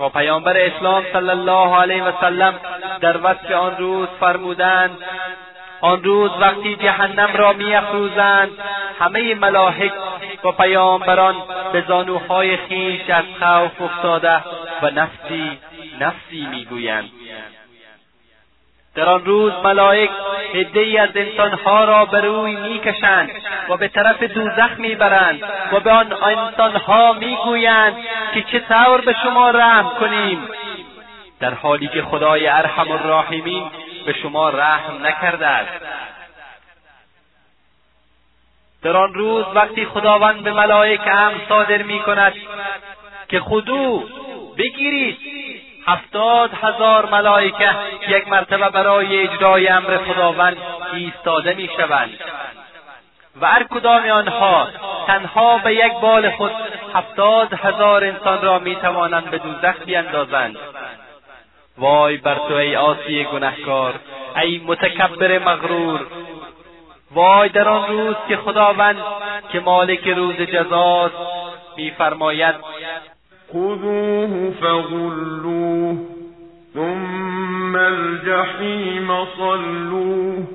و پیامبر اسلام صلی الله علیه و سلم در وصف آن روز فرمودند آن روز وقتی جهنم را میافروزند همه ملاحک و پیامبران به زانوهای خویش از خوف افتاده و نفسی نفسی می‌گویند. در آن روز ملائک عدهای از انسانها را به روی می‌کشند و به طرف دوزخ می‌برند و به آن انسانها می‌گویند که چطور به شما رحم کنیم. در حالی که خدای ارحم الراحمین به شما رحم نکرده است. در آن روز وقتی خداوند به ملائک امر صادر می کند که خودو بگیرید هفتاد هزار ملائکه یک مرتبه برای اجرای امر خداوند ایستاده می‌شوند. و هر کدام آنها تنها به یک بال خود هفتاد هزار انسان را می‌توانند به دوزخ بیاندازند وای بر تو ای آسی گنهکار ای متکبر مغرور وای در آن روز که خداوند که مالک روز جزاست میفرماید خذوه فغلوه ثم الجحیم صلوه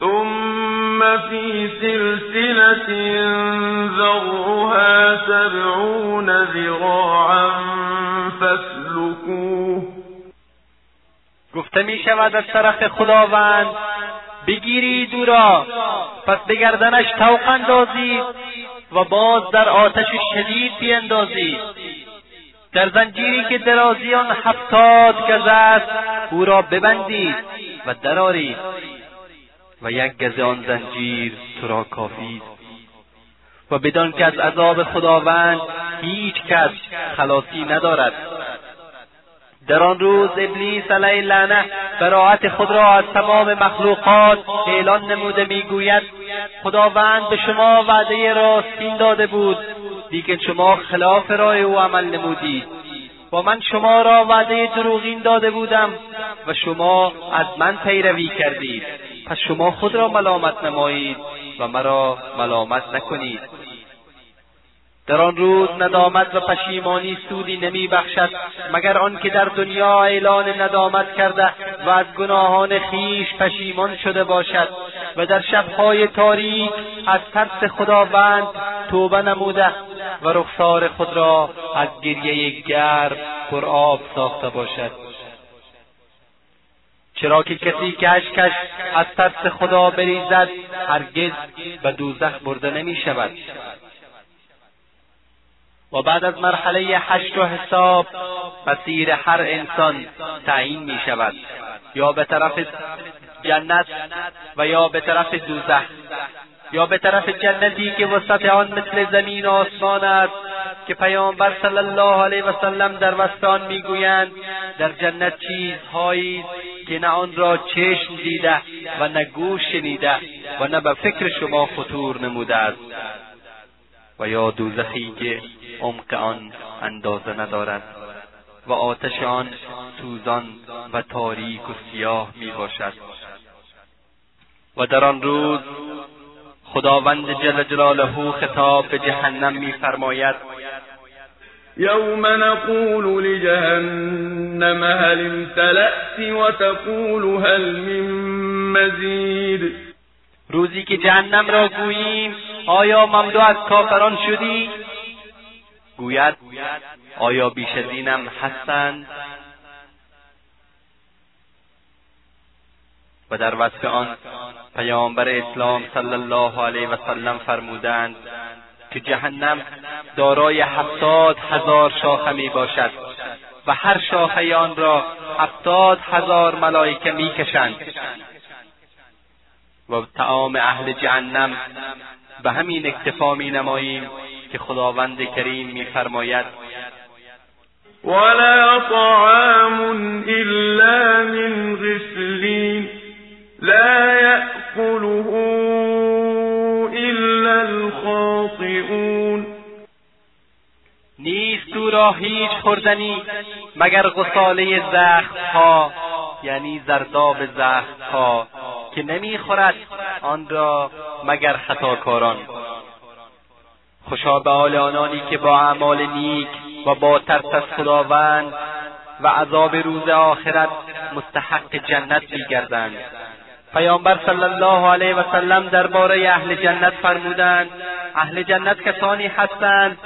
ثم في سلسلة ذرها سبعون ذراعا فاسلكوه گفته می شود از طرف خداوند بگیرید او را. پس به گردنش توق اندازید و باز در آتش شدید بیاندازید در زنجیری که درازی آن هفتاد گز است او را ببندید و درآرید و یک گز آن زنجیر تو را کافید. و بدان که از عذاب خداوند هیچ کس خلاصی ندارد. در آن روز ابلیس علیه لعنه براعت خود را از تمام مخلوقات اعلان نموده می‌گوید خداوند به شما وعده راستین داده بود لیکن شما خلاف رای او عمل نمودید. و من شما را وعده دروغین داده بودم و شما از من پیروی کردید. پس شما خود را ملامت نمایید و مرا ملامت نکنید. در آن روز ندامت و پشیمانی سودی نمی بخشد مگر آنکه در دنیا اعلان ندامت کرده و از گناهان خیش پشیمان شده باشد و در شبهای تاریک از ترس خداوند توبه نموده و رخسار خود را از گریه گرم پرآب ساخته باشد. چرا که کسی که اشکش از ترس خدا بریزد هرگز به دوزخ برده نمی شود و بعد از مرحله حشر و حساب مسیر هر انسان تعیین می شود. یا به طرف جنت و یا به طرف دوزخ. یا به طرف جنتی که وسط آن مثل زمین و آسمان است که پیامبر صلی الله علیه وسلم در وسط آن می‌گویند در جنت چیزهایی که نه آن را چشم دیده و نه گوش شنیده و نه به فکر شما خطور نموده است. و یا دوزخی که عمق آن اندازه ندارد. و آتش آن سوزان و تاریک و سیاه می باشد. و در آن روز خداوند جل جلاله خطاب به جهنم میفرماید یوم نقول لجهنم هل امتلأت وتقول هل من مزید. روزی که جهنم را گوییم آیا مملو از کافران شدی؟ گوید آیا بیش از اینم هستند؟ و در وصف آن پیامبر اسلام صلی الله علیه و سلم فرمودند که جهنم دارای هفتاد هزار شاخه می باشد و هر شاخه آن را هفتاد هزار ملائکه می‌کشند و تعام اهل جهنم. به همین اکتفا می نماییم که خداوند کریم میفرماید ولا طعام الا من غسلین. لا یأکله الا الخاطئون. نیست او را هیچ خوردنی مگر غساله زخمها یعنی زرداب زخمها. که نمی‌خورد آن را مگر خطاکاران. خوشا به حال آنانی که با اعمال نیک و با ترس از خداوند و عذاب روز آخرت مستحق جنت میگردند. پیامبر صلی الله علیه و سلم درباره اهل جنت فرمودند اهل جنت کسانی هستند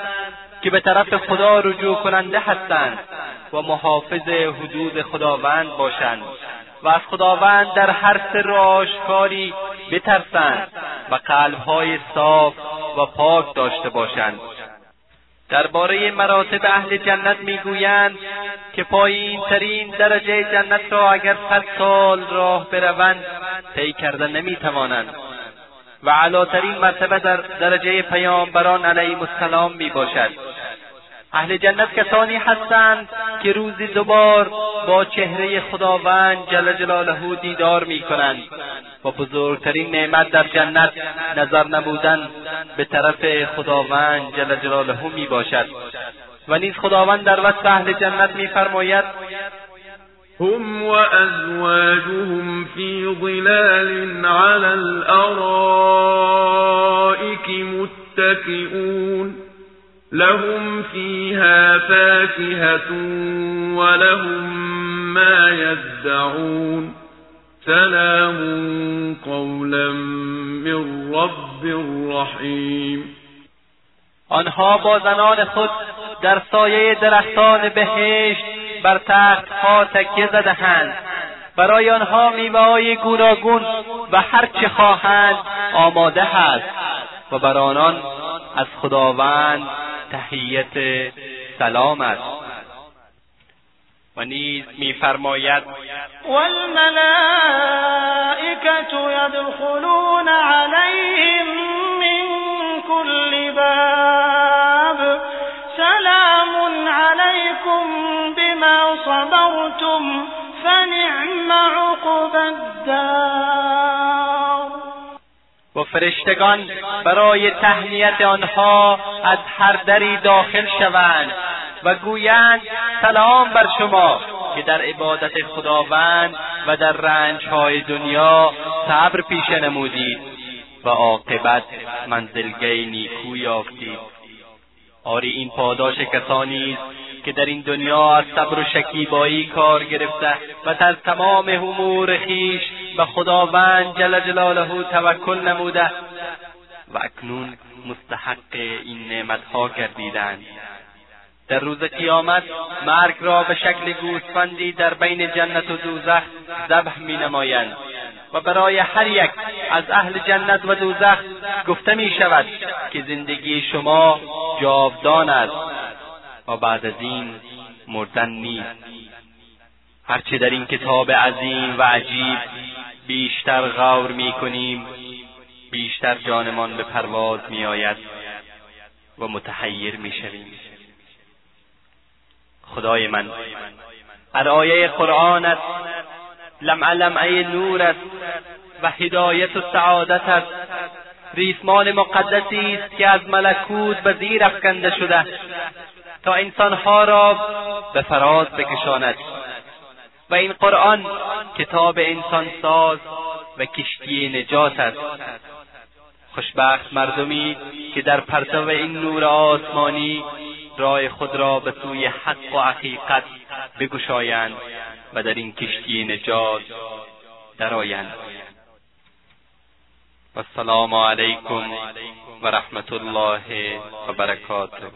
که به طرف خدا رجوع کننده هستند و محافظ حدود خداوند باشند. و از خداوند در هر سر آشکاری بترسند و قلبهای صاف و پاک داشته باشند. درباره مراتب اهل جنت می‌گویند که پایین ترین درجه جنت را اگر صد سال راه بروند طی کردن نمی‌توانند. و علاترین مرتبه در درجه پیامبران علیهم السلام می باشد اهل جنت کسانی هستند که روزی دوبار با چهره خداوند جل جلاله دیدار می کنند و بزرگترین نعمت در جنت نظر نبودن به طرف خداوند جل جلاله می باشد و نیز خداوند در وصف اهل جنت میفرماید هم وأزواجهم في ظلال على الأرائك متكئون لهم فيها فاكهة ولهم ما يدعون. سلام قولا من رب رحیم آنها با زنان خود در سایه درختان بهشت بر تختها تکیه زدهاند. برای آنها میوههای گوناگون و هر چه خواهند آماده هست. و بر آنان از خداوند تحیت سلام است. و نیز میفرماید والملائکة یدخلون علیهم من كل باب. سلام علیکم بما صبرتم فنعم عقب الدار. و فرشتگان برای تهنیت آنها از هر دری داخل شوند و گویند سلام بر شما که در عبادت خداوند و در رنجهای دنیا صبر پیشه نمودید و عاقبت منزلگه نیکو یافتید. آری این پاداش کسانی است که در این دنیا از صبر و شکیبایی کار گرفته و در تمام امور خویش به خداوند جل جلاله توکل نموده و اکنون مستحق این نعمتها گردیدند. در روز قیامت مرگ را به شکل گوسفندی در بین جنت و دوزخ ذبح می نمایند و برای هر یک از اهل جنت و دوزخ گفته می شود که زندگی شما جاودان است و بعد از این مردن نیست. هرچه در این کتاب عظیم و عجیب بیشتر غور می کنیم بیشتر جانمان به پرواز می آید و متحیر می شویم خدای من ارآیه قرآنت لمعه لمعه نور است و هدایت و سعادت است. ریسمان مقدسی است که از ملکوت به زیر افکنده شده تا انسانها را به فراز بکشاند. و این قرآن کتاب انسان ساز و کشتی نجات است. خوشبخت مردمی که در پرتو این نور آسمانی راه خود را به سوی حق و حقیقت بگشایند و در این کشتی نجات درآیند. و السلام علیکم و رحمت الله و برکاته.